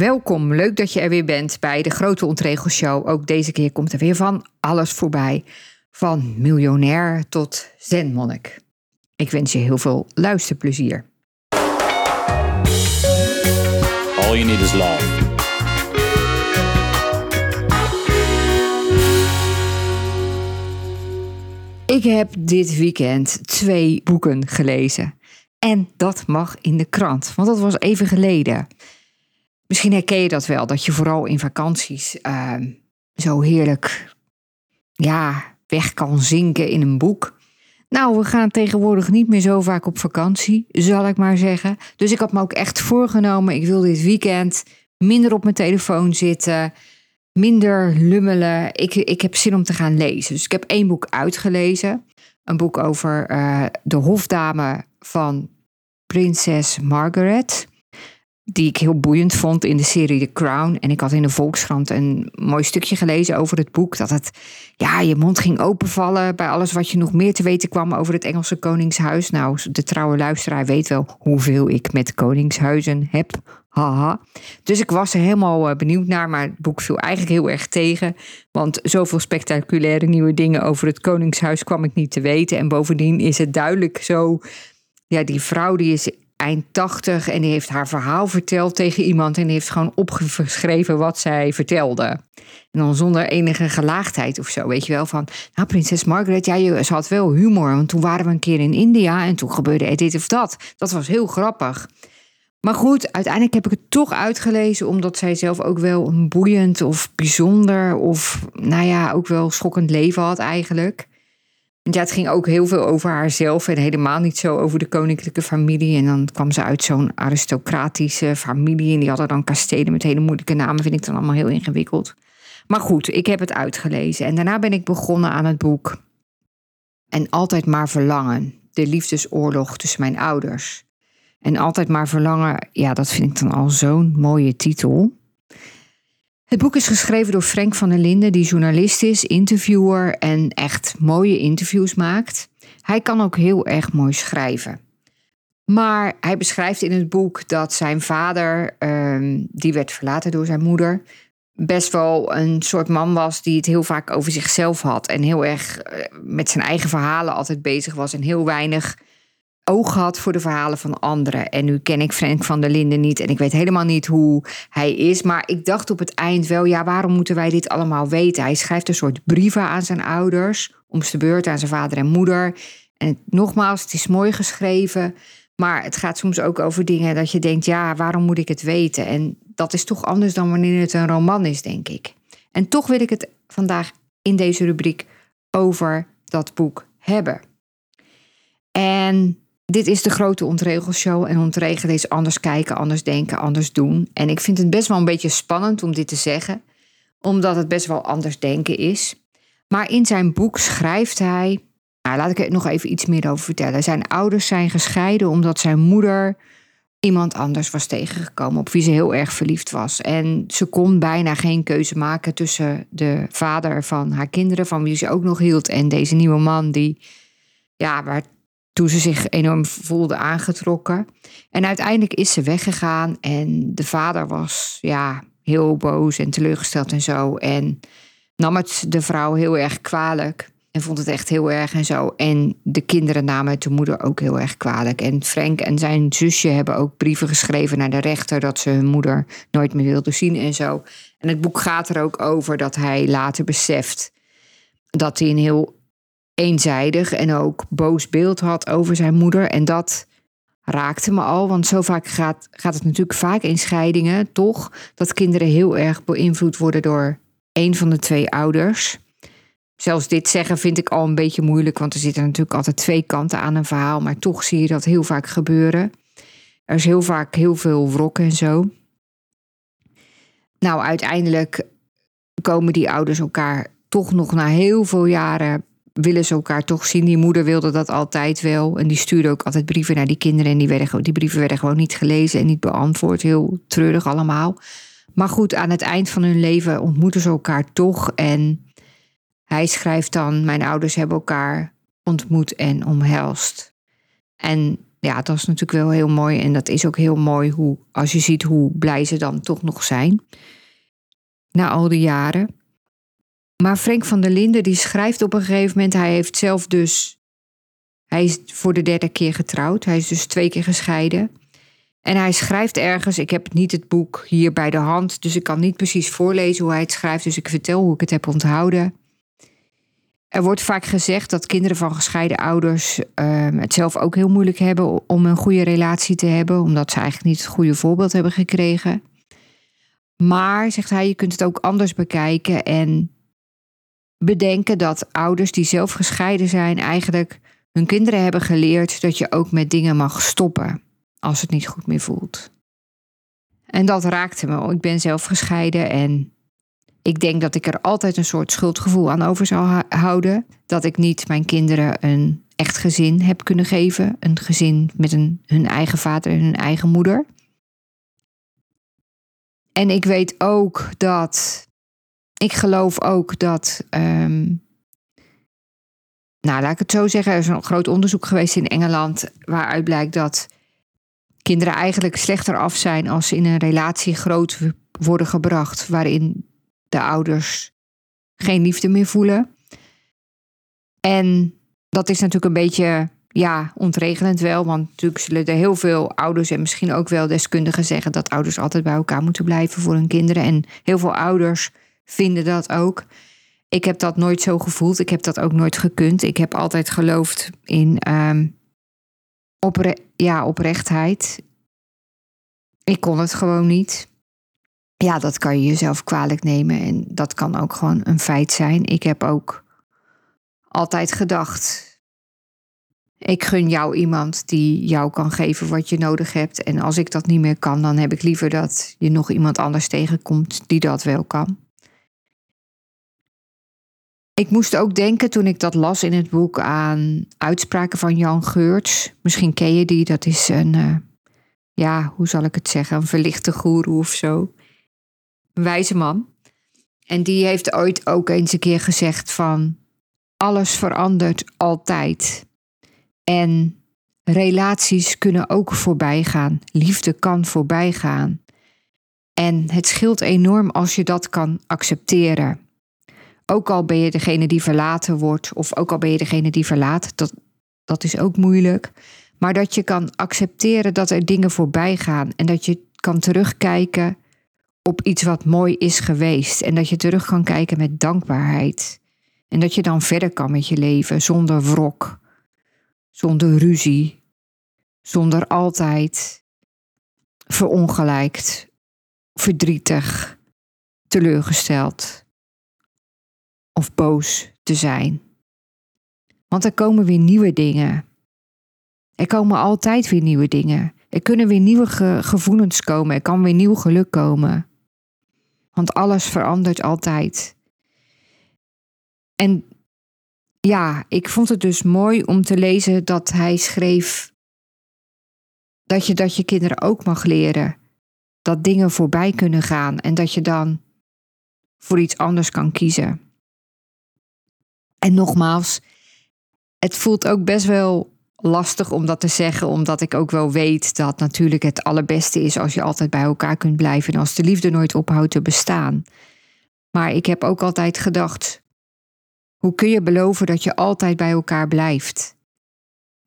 Welkom, leuk dat je er weer bent bij de Grote Ontregelshow. Ook deze keer komt er weer van alles voorbij. Van miljonair tot zenmonnik. Ik wens je heel veel luisterplezier. All you need is love. Ik heb dit weekend twee boeken gelezen. En dat mag in de krant, want dat was even geleden. Misschien herken je dat wel, dat je vooral in vakanties ehm, zo heerlijk ja, weg kan zinken in een boek. Nou, we gaan tegenwoordig niet meer zo vaak op vakantie, zal ik maar zeggen. Dus ik had me ook echt voorgenomen, ik wil dit weekend minder op mijn telefoon zitten, minder lummelen. Ik, ik heb zin om te gaan lezen. Dus ik heb één boek uitgelezen. Een boek over eh, de hofdame van prinses Margaret die ik heel boeiend vond in de serie The Crown. En ik had in de Volkskrant een mooi stukje gelezen over het boek. Dat het, ja, je mond ging openvallen bij alles wat je nog meer te weten kwam over het Engelse Koningshuis. Nou, de trouwe luisteraar weet wel hoeveel ik met Koningshuizen heb. Haha. Dus ik was er helemaal eh, benieuwd naar, maar het boek viel eigenlijk heel erg tegen. Want zoveel spectaculaire nieuwe dingen over het Koningshuis kwam ik niet te weten. En bovendien is het duidelijk zo. Ja, die vrouw die is eind tachtig en die heeft haar verhaal verteld tegen iemand en die heeft gewoon opgeschreven wat zij vertelde. En dan zonder enige gelaagdheid of zo, weet je wel, van, nou prinses Margaret, ja, ze had wel humor, want toen waren we een keer in India en toen gebeurde dit of dat. Dat was heel grappig. Maar goed, uiteindelijk heb ik het toch uitgelezen, omdat zij zelf ook wel een boeiend of bijzonder of, nou ja, ook wel schokkend leven had eigenlijk. Ja, het ging ook heel veel over haarzelf en helemaal niet zo over de koninklijke familie. En dan kwam ze uit zo'n aristocratische familie en die hadden dan kastelen met hele moeilijke namen. Vind ik dan allemaal heel ingewikkeld. Maar goed, ik heb het uitgelezen en daarna ben ik begonnen aan het boek. En altijd maar verlangen, de liefdesoorlog tussen mijn ouders. En altijd maar verlangen, ja, dat vind ik dan al zo'n mooie titel. Het boek is geschreven door Frank van der Linden, die journalist is, interviewer en echt mooie interviews maakt. Hij kan ook heel erg mooi schrijven. Maar hij beschrijft in het boek dat zijn vader, ehm, die werd verlaten door zijn moeder, best wel een soort man was die het heel vaak over zichzelf had en heel erg eh, met zijn eigen verhalen altijd bezig was en heel weinig oog had voor de verhalen van anderen. En nu ken ik Frank van der Linden niet en ik weet helemaal niet hoe hij is. Maar ik dacht op het eind wel, ja, waarom moeten wij dit allemaal weten? Hij schrijft een soort brieven aan zijn ouders, om de beurt aan zijn vader en moeder. En nogmaals, het is mooi geschreven. Maar het gaat soms ook over dingen dat je denkt, ja, waarom moet ik het weten? En dat is toch anders dan wanneer het een roman is, denk ik. En toch wil ik het vandaag in deze rubriek over dat boek hebben. En dit is de grote ontregelshow. En ontregelen is anders kijken, anders denken, anders doen. En ik vind het best wel een beetje spannend om dit te zeggen, omdat het best wel anders denken is. Maar in zijn boek schrijft hij. Nou, laat ik er nog even iets meer over vertellen. Zijn ouders zijn gescheiden omdat zijn moeder iemand anders was tegengekomen op wie ze heel erg verliefd was. En ze kon bijna geen keuze maken tussen de vader van haar kinderen, van wie ze ook nog hield, en deze nieuwe man die, ja, waar toen ze zich enorm voelde aangetrokken. En uiteindelijk is ze weggegaan en de vader was ja, heel boos en teleurgesteld en zo. En nam het de vrouw heel erg kwalijk. En vond het echt heel erg en zo. En de kinderen namen het de moeder ook heel erg kwalijk. En Frank en zijn zusje hebben ook brieven geschreven naar de rechter dat ze hun moeder nooit meer wilden zien en zo. En het boek gaat er ook over dat hij later beseft dat hij een heel eenzijdig en ook boos beeld had over zijn moeder. En dat raakte me al, want zo vaak gaat, gaat het natuurlijk vaak in scheidingen, toch? Dat kinderen heel erg beïnvloed worden door een van de twee ouders. Zelfs dit zeggen vind ik al een beetje moeilijk, want er zitten natuurlijk altijd twee kanten aan een verhaal, maar toch zie je dat heel vaak gebeuren. Er is heel vaak heel veel wrok en zo. Nou, uiteindelijk komen die ouders elkaar toch nog na heel veel jaren willen ze elkaar toch zien. Die moeder wilde dat altijd wel. En die stuurde ook altijd brieven naar die kinderen. En die, werden, die brieven werden gewoon niet gelezen en niet beantwoord. Heel treurig allemaal. Maar goed, aan het eind van hun leven ontmoeten ze elkaar toch. En hij schrijft dan: Mijn ouders hebben elkaar ontmoet en omhelst. En ja, dat is natuurlijk wel heel mooi. En dat is ook heel mooi hoe, als je ziet hoe blij ze dan toch nog zijn. Na al die jaren. Maar Frank van der Linden die schrijft op een gegeven moment, hij heeft zelf dus, hij is voor de derde keer getrouwd, hij is dus twee keer gescheiden. En hij schrijft ergens, ik heb niet het boek hier bij de hand, dus ik kan niet precies voorlezen hoe hij het schrijft, dus ik vertel hoe ik het heb onthouden. Er wordt vaak gezegd dat kinderen van gescheiden ouders uh, het zelf ook heel moeilijk hebben om een goede relatie te hebben, omdat ze eigenlijk niet het goede voorbeeld hebben gekregen. Maar, zegt hij, je kunt het ook anders bekijken en bedenken dat ouders die zelf gescheiden zijn, eigenlijk hun kinderen hebben geleerd dat je ook met dingen mag stoppen als het niet goed meer voelt. En dat raakte me. Ik ben zelf gescheiden en ik denk dat ik er altijd een soort schuldgevoel aan over zou houden. Dat ik niet mijn kinderen een echt gezin heb kunnen geven. Een gezin met een, hun eigen vader en hun eigen moeder. En ik weet ook dat ik geloof ook dat. Um, nou, laat ik het zo zeggen. Er is een groot onderzoek geweest in Engeland. waaruit blijkt dat kinderen eigenlijk slechter af zijn. als ze in een relatie groot worden gebracht. waarin de ouders geen liefde meer voelen. En dat is natuurlijk een beetje ja, ontregelend wel. Want natuurlijk zullen er heel veel ouders en misschien ook wel deskundigen zeggen dat ouders altijd bij elkaar moeten blijven voor hun kinderen. En heel veel ouders vinden dat ook. Ik heb dat nooit zo gevoeld. Ik heb dat ook nooit gekund. Ik heb altijd geloofd in um, opre ja, oprechtheid. Ik kon het gewoon niet. Ja, dat kan je jezelf kwalijk nemen en dat kan ook gewoon een feit zijn. Ik heb ook altijd gedacht. Ik gun jou iemand die jou kan geven wat je nodig hebt. En als ik dat niet meer kan, dan heb ik liever dat je nog iemand anders tegenkomt die dat wel kan. Ik moest ook denken toen ik dat las in het boek aan uitspraken van Jan Geurts. Misschien ken je die, dat is een, uh, ja, hoe zal ik het zeggen, een verlichte goeroe of zo. Een wijze man. En die heeft ooit ook eens een keer gezegd van alles verandert altijd. En relaties kunnen ook voorbij gaan. Liefde kan voorbij gaan. En het scheelt enorm als je dat kan accepteren. Ook al ben je degene die verlaten wordt, of ook al ben je degene die verlaat, dat, dat is ook moeilijk. Maar dat je kan accepteren dat er dingen voorbij gaan en dat je kan terugkijken op iets wat mooi is geweest. En dat je terug kan kijken met dankbaarheid. En dat je dan verder kan met je leven zonder wrok, zonder ruzie, zonder altijd verongelijkt, verdrietig, teleurgesteld of boos te zijn. Want er komen weer nieuwe dingen. Er komen altijd weer nieuwe dingen. Er kunnen weer nieuwe gevoelens komen. Er kan weer nieuw geluk komen. Want alles verandert altijd. En ja, ik vond het dus mooi om te lezen dat hij schreef dat je dat je kinderen ook mag leren. Dat dingen voorbij kunnen gaan en dat je dan voor iets anders kan kiezen. En nogmaals, het voelt ook best wel lastig om dat te zeggen, omdat ik ook wel weet dat natuurlijk het allerbeste is als je altijd bij elkaar kunt blijven en als de liefde nooit ophoudt te bestaan. Maar ik heb ook altijd gedacht, hoe kun je beloven dat je altijd bij elkaar blijft?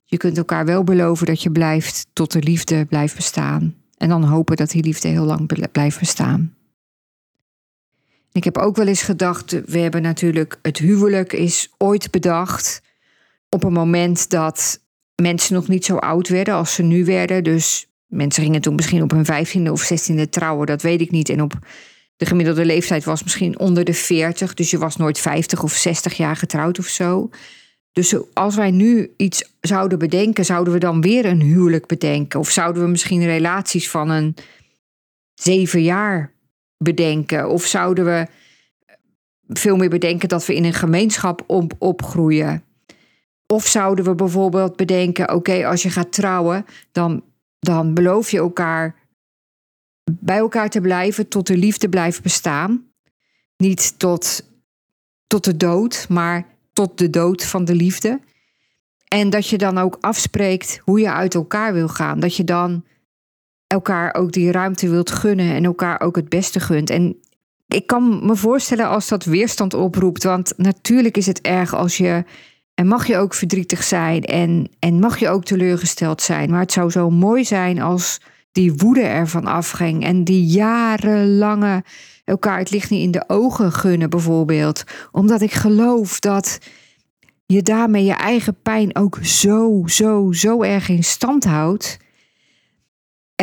Je kunt elkaar wel beloven dat je blijft tot de liefde blijft bestaan. En dan hopen dat die liefde heel lang blijft bestaan. Ik heb ook wel eens gedacht, we hebben natuurlijk het huwelijk is ooit bedacht op een moment dat mensen nog niet zo oud werden als ze nu werden. Dus mensen gingen toen misschien op hun vijftiende of zestiende trouwen, dat weet ik niet. En op de gemiddelde leeftijd was misschien onder de 40, dus je was nooit 50 of 60 jaar getrouwd of zo. Dus als wij nu iets zouden bedenken, zouden we dan weer een huwelijk bedenken? Of zouden we misschien relaties van een zeven jaar bedenken? Of zouden we veel meer bedenken dat we in een gemeenschap op, opgroeien? Of zouden we bijvoorbeeld bedenken: oké, als je gaat trouwen, dan, dan beloof je elkaar bij elkaar te blijven tot de liefde blijft bestaan. Niet tot, tot de dood, maar tot de dood van de liefde. En dat je dan ook afspreekt hoe je uit elkaar wil gaan. Dat je dan elkaar ook die ruimte wilt gunnen en elkaar ook het beste gunt. En ik kan me voorstellen als dat weerstand oproept. Want natuurlijk is het erg als je. En mag je ook verdrietig zijn en, en mag je ook teleurgesteld zijn. Maar het zou zo mooi zijn als die woede ervan afging. En die jarenlange elkaar het licht niet in de ogen gunnen, bijvoorbeeld. Omdat ik geloof dat je daarmee je eigen pijn ook zo, zo, zo erg in stand houdt.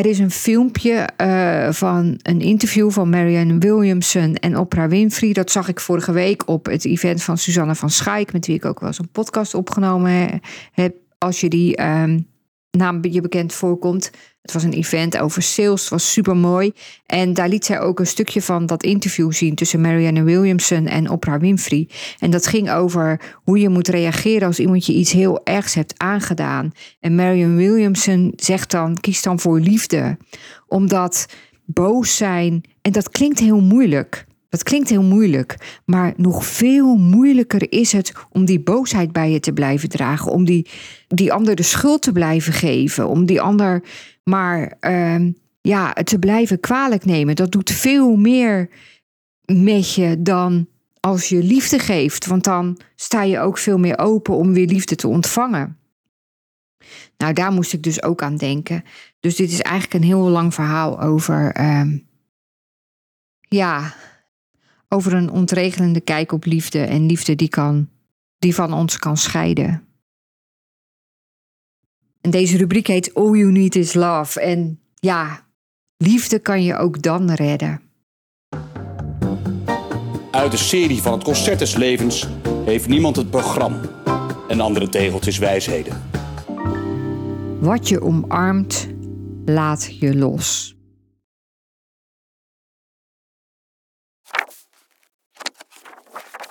Er is een filmpje uh, van een interview van Marianne Williamson en Oprah Winfrey. Dat zag ik vorige week op het event van Susanne van Schaik, met wie ik ook wel eens een podcast opgenomen heb. Als je die um, naam je bekend voorkomt. Het was een event over sales, het was super mooi. En daar liet zij ook een stukje van dat interview zien tussen Marianne Williamson en Oprah Winfrey. En dat ging over hoe je moet reageren als iemand je iets heel ergs hebt aangedaan. En Marianne Williamson zegt dan: kies dan voor liefde. Omdat boos zijn, en dat klinkt heel moeilijk. Dat klinkt heel moeilijk, maar nog veel moeilijker is het om die boosheid bij je te blijven dragen, om die, die ander de schuld te blijven geven, om die ander maar uh, ja, te blijven kwalijk nemen. Dat doet veel meer met je dan als je liefde geeft, want dan sta je ook veel meer open om weer liefde te ontvangen. Nou, daar moest ik dus ook aan denken. Dus dit is eigenlijk een heel lang verhaal over, uh, ja, over een ontregelende kijk op liefde en liefde die, kan, die van ons kan scheiden. En deze rubriek heet All You Need Is Love. En ja, liefde kan je ook dan redden. Uit de serie van het Concert des Levens heeft niemand het programma en andere tegeltjes wijsheden. Wat je omarmt, laat je los.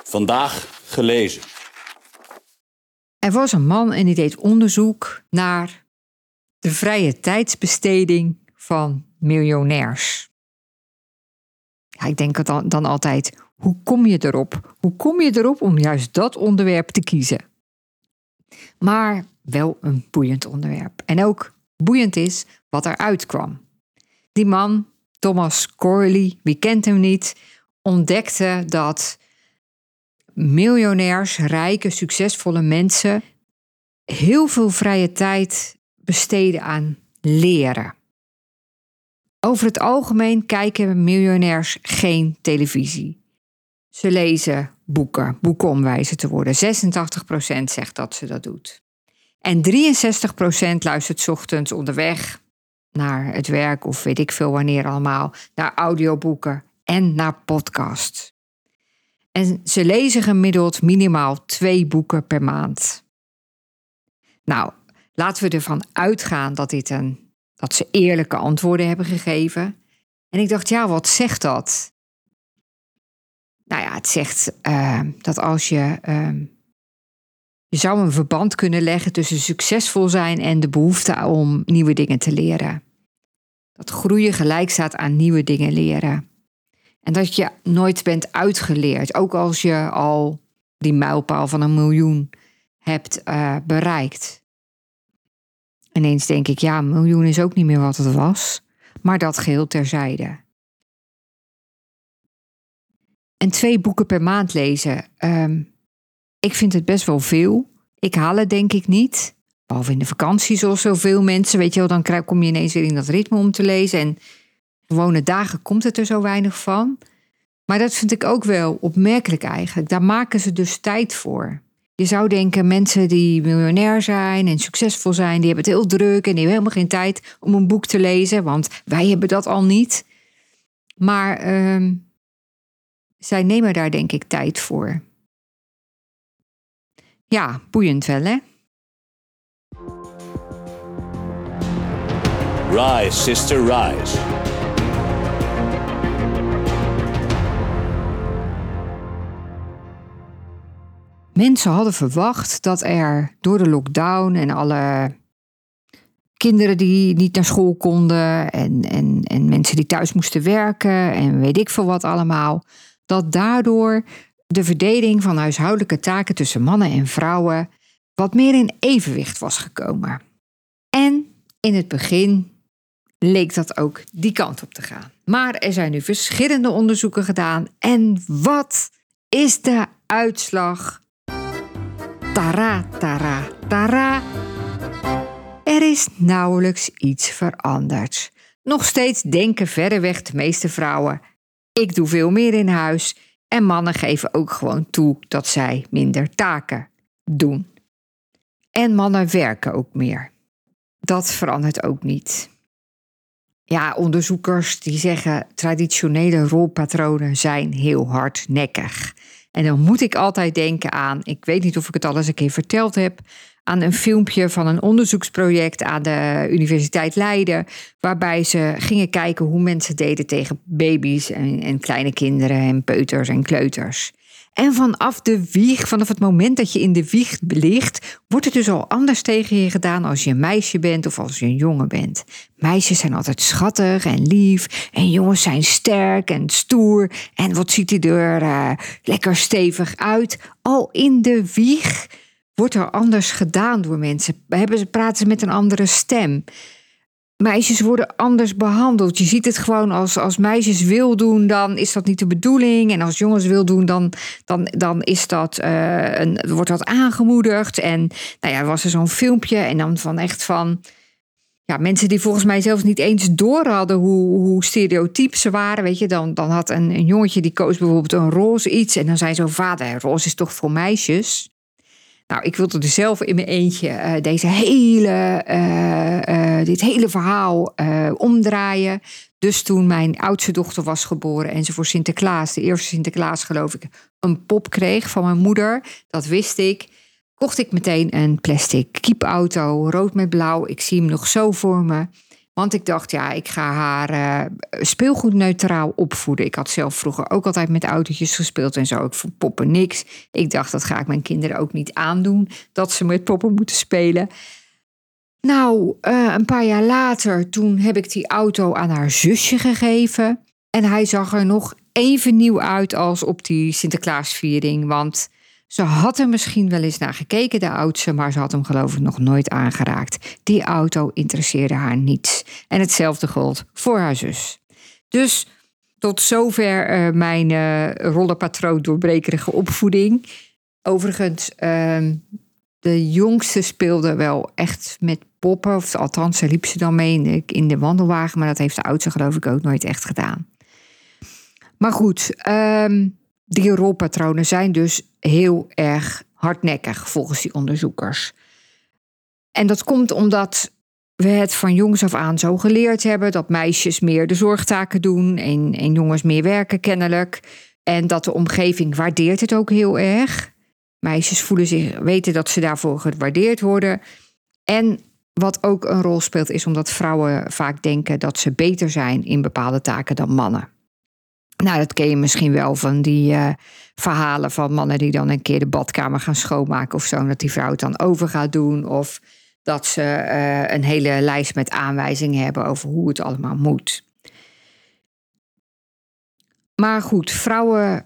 Vandaag gelezen. Er was een man en die deed onderzoek naar de vrije tijdsbesteding van miljonairs. Ja, ik denk dan, dan altijd, hoe kom je erop? Hoe kom je erop om juist dat onderwerp te kiezen? Maar wel een boeiend onderwerp. En ook boeiend is wat eruit kwam. Die man, Thomas Corley, wie kent hem niet, ontdekte dat miljonairs, rijke, succesvolle mensen heel veel vrije tijd besteden aan leren. Over het algemeen kijken miljonairs geen televisie. Ze lezen boeken, boeken om wijzer te worden. 86% zegt dat ze dat doet. En 63% luistert ochtends onderweg naar het werk of weet ik veel wanneer allemaal, naar audioboeken en naar podcasts. En ze lezen gemiddeld minimaal twee boeken per maand. Nou, laten we ervan uitgaan dat, dit een, dat ze eerlijke antwoorden hebben gegeven. En ik dacht, ja, wat zegt dat? Nou ja, het zegt uh, dat als je. Uh, je zou een verband kunnen leggen tussen succesvol zijn en de behoefte om nieuwe dingen te leren. Dat groeien gelijk staat aan nieuwe dingen leren. En dat je nooit bent uitgeleerd, ook als je al die mijlpaal van een miljoen hebt uh, bereikt. Ineens denk ik, ja, een miljoen is ook niet meer wat het was, maar dat geheel terzijde. En twee boeken per maand lezen, um, ik vind het best wel veel. Ik haal het denk ik niet. Behalve in de vakantie, zoals zoveel mensen. Weet je wel, dan kom je ineens weer in dat ritme om te lezen. En gewone dagen komt het er zo weinig van. Maar dat vind ik ook wel opmerkelijk eigenlijk. Daar maken ze dus tijd voor. Je zou denken, mensen die miljonair zijn en succesvol zijn, die hebben het heel druk en die hebben helemaal geen tijd om een boek te lezen, want wij hebben dat al niet. Maar uh, zij nemen daar denk ik tijd voor. Ja, boeiend wel hè? Rise, sister, rise. Mensen hadden verwacht dat er door de lockdown en alle kinderen die niet naar school konden en, en, en mensen die thuis moesten werken en weet ik veel wat allemaal, dat daardoor de verdeling van huishoudelijke taken tussen mannen en vrouwen wat meer in evenwicht was gekomen. En in het begin leek dat ook die kant op te gaan. Maar er zijn nu verschillende onderzoeken gedaan. En wat is de uitslag? Tara, tara, tara. Er is nauwelijks iets veranderd. Nog steeds denken verreweg de meeste vrouwen: ik doe veel meer in huis. En mannen geven ook gewoon toe dat zij minder taken doen. En mannen werken ook meer. Dat verandert ook niet. Ja, onderzoekers die zeggen traditionele rolpatronen zijn heel hardnekkig. En dan moet ik altijd denken aan, ik weet niet of ik het al eens een keer verteld heb, aan een filmpje van een onderzoeksproject aan de Universiteit Leiden, waarbij ze gingen kijken hoe mensen deden tegen baby's en, en kleine kinderen en peuters en kleuters. En vanaf de wieg, vanaf het moment dat je in de wieg ligt, wordt het dus al anders tegen je gedaan als je een meisje bent of als je een jongen bent. Meisjes zijn altijd schattig en lief en jongens zijn sterk en stoer en wat ziet hij er uh, lekker stevig uit. Al in de wieg wordt er anders gedaan door mensen. Hebben, praten ze met een andere stem meisjes worden anders behandeld. Je ziet het gewoon als, als meisjes wil doen, dan is dat niet de bedoeling. En als jongens wil doen, dan, dan, dan is dat, uh, een, wordt dat aangemoedigd. En nou ja, was er zo'n filmpje en dan van echt van... Ja, mensen die volgens mij zelfs niet eens door hadden hoe, hoe stereotyp ze waren. Weet je, dan, dan had een, een jongetje die koos bijvoorbeeld een roze iets. En dan zei zo vader, roze is toch voor meisjes? Nou, ik wilde dus zelf in mijn eentje uh, deze hele, uh, uh, dit hele verhaal omdraaien. Dus toen mijn oudste dochter was geboren en ze voor Sinterklaas, de eerste Sinterklaas geloof ik, een pop kreeg van mijn moeder, dat wist ik, kocht ik meteen een plastic kiepauto, rood met blauw. Ik zie hem nog zo voor me. Want ik dacht, ja, ik ga haar uh, speelgoedneutraal opvoeden. Ik had zelf vroeger ook altijd met autootjes gespeeld en zo. Ik vond poppen niks. Ik dacht, dat ga ik mijn kinderen ook niet aandoen. Dat ze met poppen moeten spelen. Nou, uh, een paar jaar later, toen heb ik die auto aan haar zusje gegeven. En hij zag er nog even nieuw uit als op die Sinterklaasviering. Want ze had er misschien wel eens naar gekeken, de oudste, maar ze had hem geloof ik nog nooit aangeraakt. Die auto interesseerde haar niets. En hetzelfde gold voor haar zus. Dus tot zover uh, mijn uh, rollenpatroon doorbrekerige opvoeding. Overigens, uh, de jongste speelde wel echt met poppen. Of althans, liep ze dan mee in de, in de wandelwagen. Maar dat heeft de oudste geloof ik ook nooit echt gedaan. Maar goed, um, die rolpatronen zijn dus heel erg hardnekkig volgens die onderzoekers. En dat komt omdat we het van jongs af aan zo geleerd hebben dat meisjes meer de zorgtaken doen en, en jongens meer werken kennelijk. En dat de omgeving waardeert het ook heel erg. Meisjes voelen zich, weten dat ze daarvoor gewaardeerd worden. En wat ook een rol speelt, is omdat vrouwen vaak denken dat ze beter zijn in bepaalde taken dan mannen. Nou, dat ken je misschien wel van die uh, verhalen van mannen die dan een keer de badkamer gaan schoonmaken of zo. Dat die vrouw het dan over gaat doen. Of dat ze uh, een hele lijst met aanwijzingen hebben over hoe het allemaal moet. Maar goed, vrouwen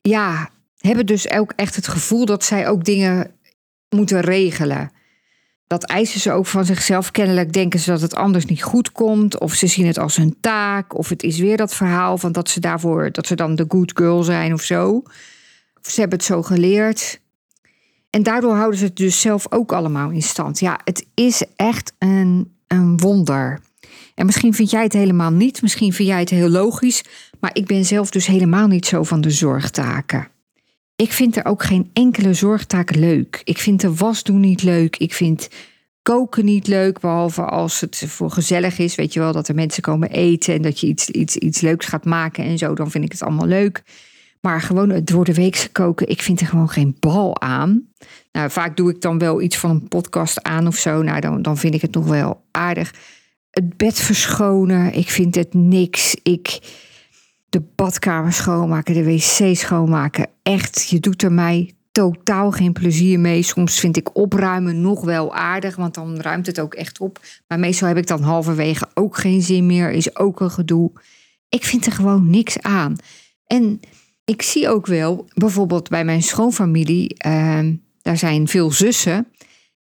ja, hebben dus ook echt het gevoel dat zij ook dingen moeten regelen dat eisen ze ook van zichzelf. Kennelijk denken ze dat het anders niet goed komt. Of ze zien het als hun taak. Of het is weer dat verhaal van dat ze daarvoor, dat ze dan de good girl zijn of zo. Of ze hebben het zo geleerd. En daardoor houden ze het dus zelf ook allemaal in stand. Ja, het is echt een, een wonder. En misschien vind jij het helemaal niet. Misschien vind jij het heel logisch. Maar ik ben zelf dus helemaal niet zo van de zorgtaken. Ik vind er ook geen enkele zorgtaak leuk. Ik vind de was doen niet leuk. Ik vind koken niet leuk, behalve als het voor gezellig is. Weet je wel, dat er mensen komen eten en dat je iets, iets, iets leuks gaat maken en zo. Dan vind ik het allemaal leuk. Maar gewoon het door de weekse koken, ik vind er gewoon geen bal aan. Nou, vaak doe ik dan wel iets van een podcast aan of zo. Nou, dan, dan vind ik het nog wel aardig. Het bed verschonen, ik vind het niks. Ik de badkamer schoonmaken, de wc schoonmaken. Echt, je doet er mij totaal geen plezier mee. Soms vind ik opruimen nog wel aardig, want dan ruimt het ook echt op. Maar meestal heb ik dan halverwege ook geen zin meer, is ook een gedoe. Ik vind er gewoon niks aan. En ik zie ook wel, bijvoorbeeld bij mijn schoonfamilie, uh, daar zijn veel zussen.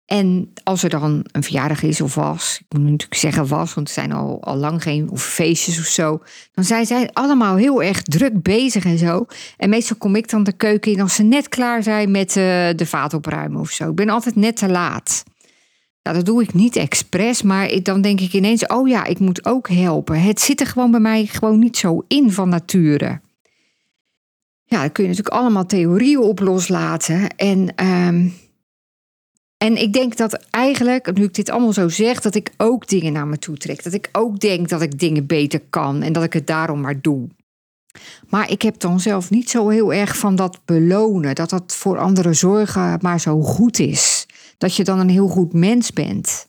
En als er dan een verjaardag is of was, ik moet natuurlijk zeggen was, want er zijn al, al lang geen feestjes of zo, dan zijn zij allemaal heel erg druk bezig en zo. En meestal kom ik dan de keuken in als ze net klaar zijn met uh, de vaat opruimen of zo. Ik ben altijd net te laat. Nou, dat doe ik niet expres, maar dan denk ik ineens, oh ja, ik moet ook helpen. Het zit er gewoon bij mij gewoon niet zo in van nature. Ja, daar kun je natuurlijk allemaal theorieën op loslaten. En um, en ik denk dat eigenlijk, nu ik dit allemaal zo zeg, dat ik ook dingen naar me toe trek. Dat ik ook denk dat ik dingen beter kan en dat ik het daarom maar doe. Maar ik heb dan zelf niet zo heel erg van dat belonen, dat dat voor anderen zorgen maar zo goed is. Dat je dan een heel goed mens bent.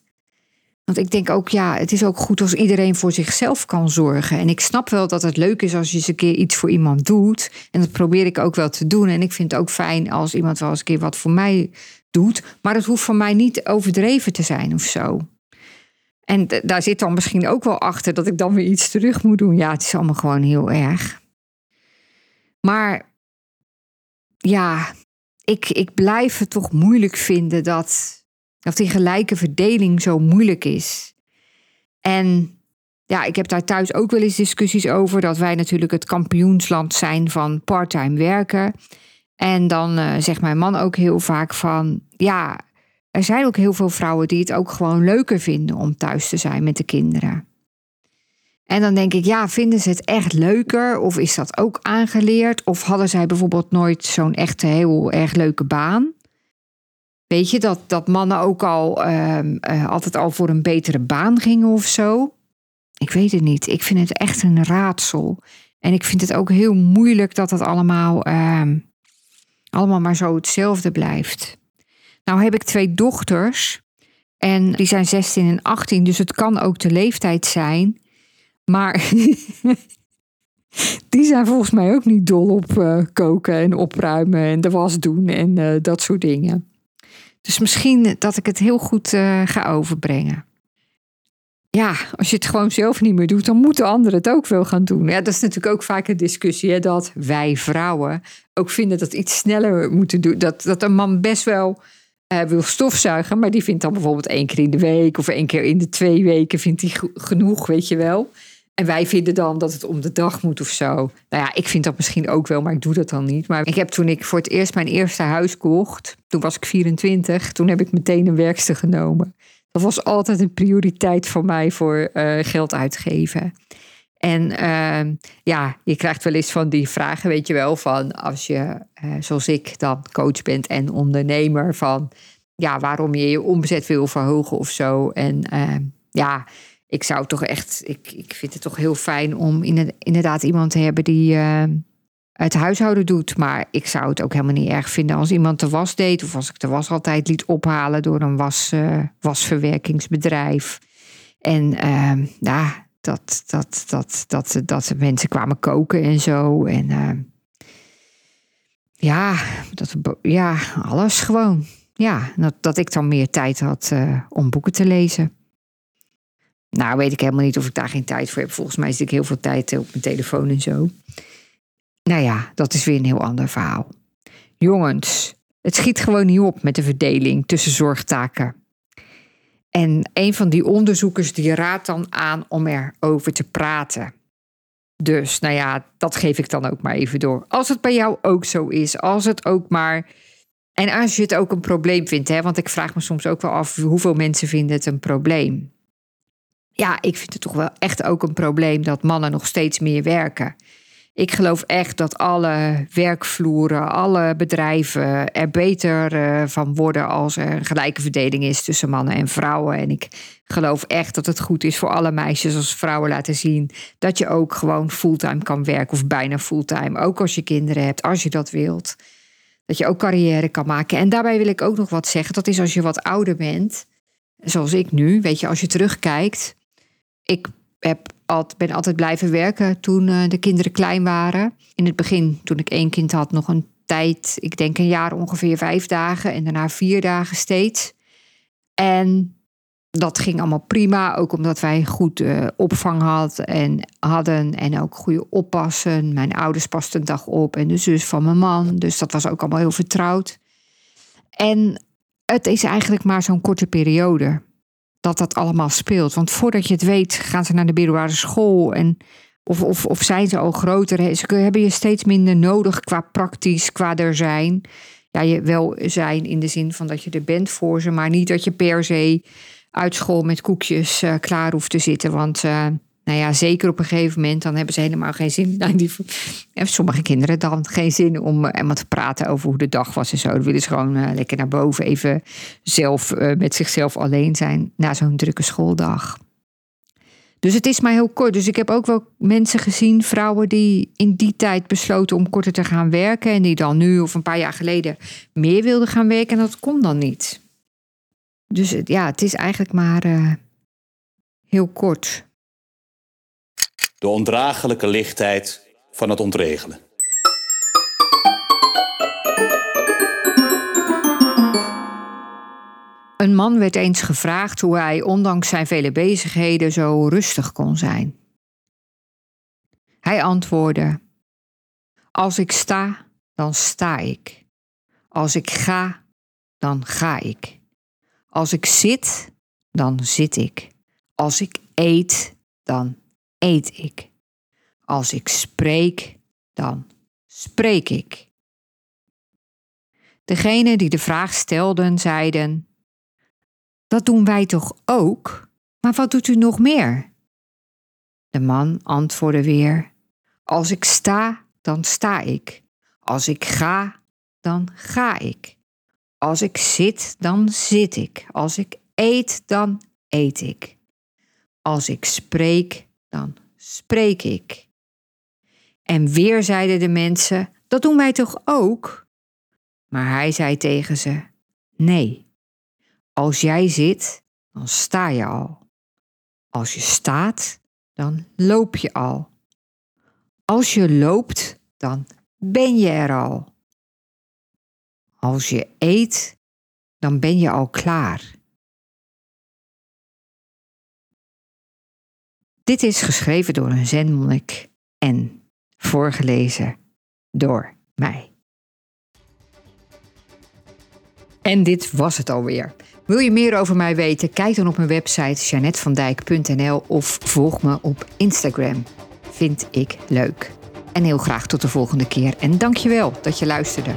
Want ik denk ook, ja, het is ook goed als iedereen voor zichzelf kan zorgen. En ik snap wel dat het leuk is als je eens een keer iets voor iemand doet. En dat probeer ik ook wel te doen. En ik vind het ook fijn als iemand wel eens een keer wat voor mij Maar het hoeft voor mij niet overdreven te zijn of zo. En daar zit dan misschien ook wel achter dat ik dan weer iets terug moet doen. Ja, het is allemaal gewoon heel erg. Maar ja, ik, ik blijf het toch moeilijk vinden dat, dat die gelijke verdeling zo moeilijk is. En ja, ik heb daar thuis ook wel eens discussies over dat wij natuurlijk het kampioensland zijn van parttime werken. En dan uh, zegt mijn man ook heel vaak van, ja, er zijn ook heel veel vrouwen die het ook gewoon leuker vinden om thuis te zijn met de kinderen. En dan denk ik, ja, vinden ze het echt leuker? Of is dat ook aangeleerd? Of hadden zij bijvoorbeeld nooit zo'n echt heel erg leuke baan? Weet je, dat, dat mannen ook al uh, uh, altijd al voor een betere baan gingen of zo? Ik weet het niet. Ik vind het echt een raadsel. En ik vind het ook heel moeilijk dat dat allemaal ehm, allemaal maar zo hetzelfde blijft. Nou heb ik twee dochters en die zijn 16 en 18, dus het kan ook de leeftijd zijn. Maar die zijn volgens mij ook niet dol op uh, koken en opruimen en de was doen en uh, dat soort dingen. Dus misschien dat ik het heel goed uh, ga overbrengen ja, als je het gewoon zelf niet meer doet, dan moeten anderen het ook wel gaan doen. Ja, dat is natuurlijk ook vaak een discussie, hè, dat wij vrouwen ook vinden dat iets sneller moeten doen. Dat, dat een man best wel uh, wil stofzuigen, maar die vindt dan bijvoorbeeld één keer in de week of één keer in de twee weken vindt hij genoeg, weet je wel. En wij vinden dan dat het om de dag moet of zo. Nou ja, ik vind dat misschien ook wel, maar ik doe dat dan niet. Maar ik heb toen ik voor het eerst mijn eerste huis kocht, toen was ik 24, toen heb ik meteen een werkster genomen. Dat was altijd een prioriteit voor mij voor uh, geld uitgeven. En uh, ja, je krijgt wel eens van die vragen, weet je wel, van als je, uh, zoals ik dan coach bent en ondernemer, van ja, waarom je je omzet wil verhogen of zo. En ehm, ja, ik zou toch echt, ik, ik vind het toch heel fijn om inderdaad iemand te hebben die ehm, het huishouden doet. Maar ik zou het ook helemaal niet erg vinden als iemand de was deed. Of als ik de was altijd liet ophalen door een was, uh, wasverwerkingsbedrijf. En uh, ja, dat, dat, dat, dat, dat mensen kwamen koken en zo. En uh, ja, dat, ja, alles gewoon. Ja, dat, dat ik dan meer tijd had uh, om boeken te lezen. Nou, weet ik helemaal niet of ik daar geen tijd voor heb. Volgens mij zit ik heel veel tijd op mijn telefoon en zo. Nou ja, dat is weer een heel ander verhaal. Jongens, het schiet gewoon niet op met de verdeling tussen zorgtaken. En een van die onderzoekers die raadt dan aan om erover te praten. Dus nou ja, dat geef ik dan ook maar even door. Als het bij jou ook zo is, als het ook maar. En als je het ook een probleem vindt, hè, want ik vraag me soms ook wel af hoeveel mensen vinden het een probleem. Ja, ik vind het toch wel echt ook een probleem dat mannen nog steeds meer werken. Ik geloof echt dat alle werkvloeren, alle bedrijven er beter uh, van worden als er een gelijke verdeling is tussen mannen en vrouwen. En ik geloof echt dat het goed is voor alle meisjes als vrouwen laten zien dat je ook gewoon fulltime kan werken of bijna fulltime. Ook als je kinderen hebt, als je dat wilt. Dat je ook carrière kan maken. En daarbij wil ik ook nog wat zeggen. Dat is als je wat ouder bent, zoals ik nu. Weet je, als je terugkijkt. Ik heb altijd, ben altijd blijven werken toen uh, de kinderen klein waren. In het begin, toen ik één kind had, nog een tijd, ik denk een jaar ongeveer vijf dagen en daarna vier dagen steeds. En dat ging allemaal prima, ook omdat wij goed uh, opvang had en, hadden en ook goede oppassen. Mijn ouders pasten dag op en de zus van mijn man, dus dat was ook allemaal heel vertrouwd. En het is eigenlijk maar zo'n korte periode dat dat allemaal speelt. Want voordat je het weet, gaan ze naar de middelbare school en of, of, of zijn ze al groter? Ze hebben je steeds minder nodig qua praktisch, qua er zijn. Ja, je wel zijn in de zin van dat je er bent voor ze, maar niet dat je per se uit school met koekjes uh, klaar hoeft te zitten. Want uh, nou ja, zeker op een gegeven moment, dan hebben ze helemaal geen zin. Nou, die, sommige kinderen dan geen zin om uh, te praten over hoe de dag was en zo. Dan willen ze gewoon lekker naar boven, even zelf met zichzelf alleen zijn na zo'n drukke schooldag. Dus het is maar heel kort. Dus ik heb ook wel mensen gezien, vrouwen die in die tijd besloten om korter te gaan werken. En die dan nu of een paar jaar geleden meer wilden gaan werken. En dat kon dan niet. Dus ja, het is eigenlijk maar heel kort. De ondraaglijke lichtheid van het ontregelen. Een man werd eens gevraagd hoe hij ondanks zijn vele bezigheden zo rustig kon zijn. Hij antwoordde: Als ik sta, dan sta ik. Als ik ga, dan ga ik. Als ik zit, dan zit ik. Als ik eet, dan eet ik. Als ik spreek, dan spreek ik. Degenen die de vraag stelden, zeiden: dat doen wij toch ook? Maar wat doet u nog meer? De man antwoordde weer: Als ik sta, dan sta ik. Als ik ga, dan ga ik. Als ik zit, dan zit ik. Als ik eet, dan eet ik. Als ik spreek, dan spreek ik. En weer zeiden de mensen: Dat doen wij toch ook? Maar hij zei tegen ze: Nee. Als jij zit, dan sta je al. Als je staat, dan loop je al. Als je loopt, dan ben je er al. Als je eet, dan ben je al klaar. Dit is geschreven door een zenmonnik en voorgelezen door mij. En dit was het alweer. Wil je meer over mij weten? Kijk dan op mijn website janetvandijk.nl of volg me op Instagram. Vind ik leuk. En heel graag tot de volgende keer. En dankjewel dat je luisterde.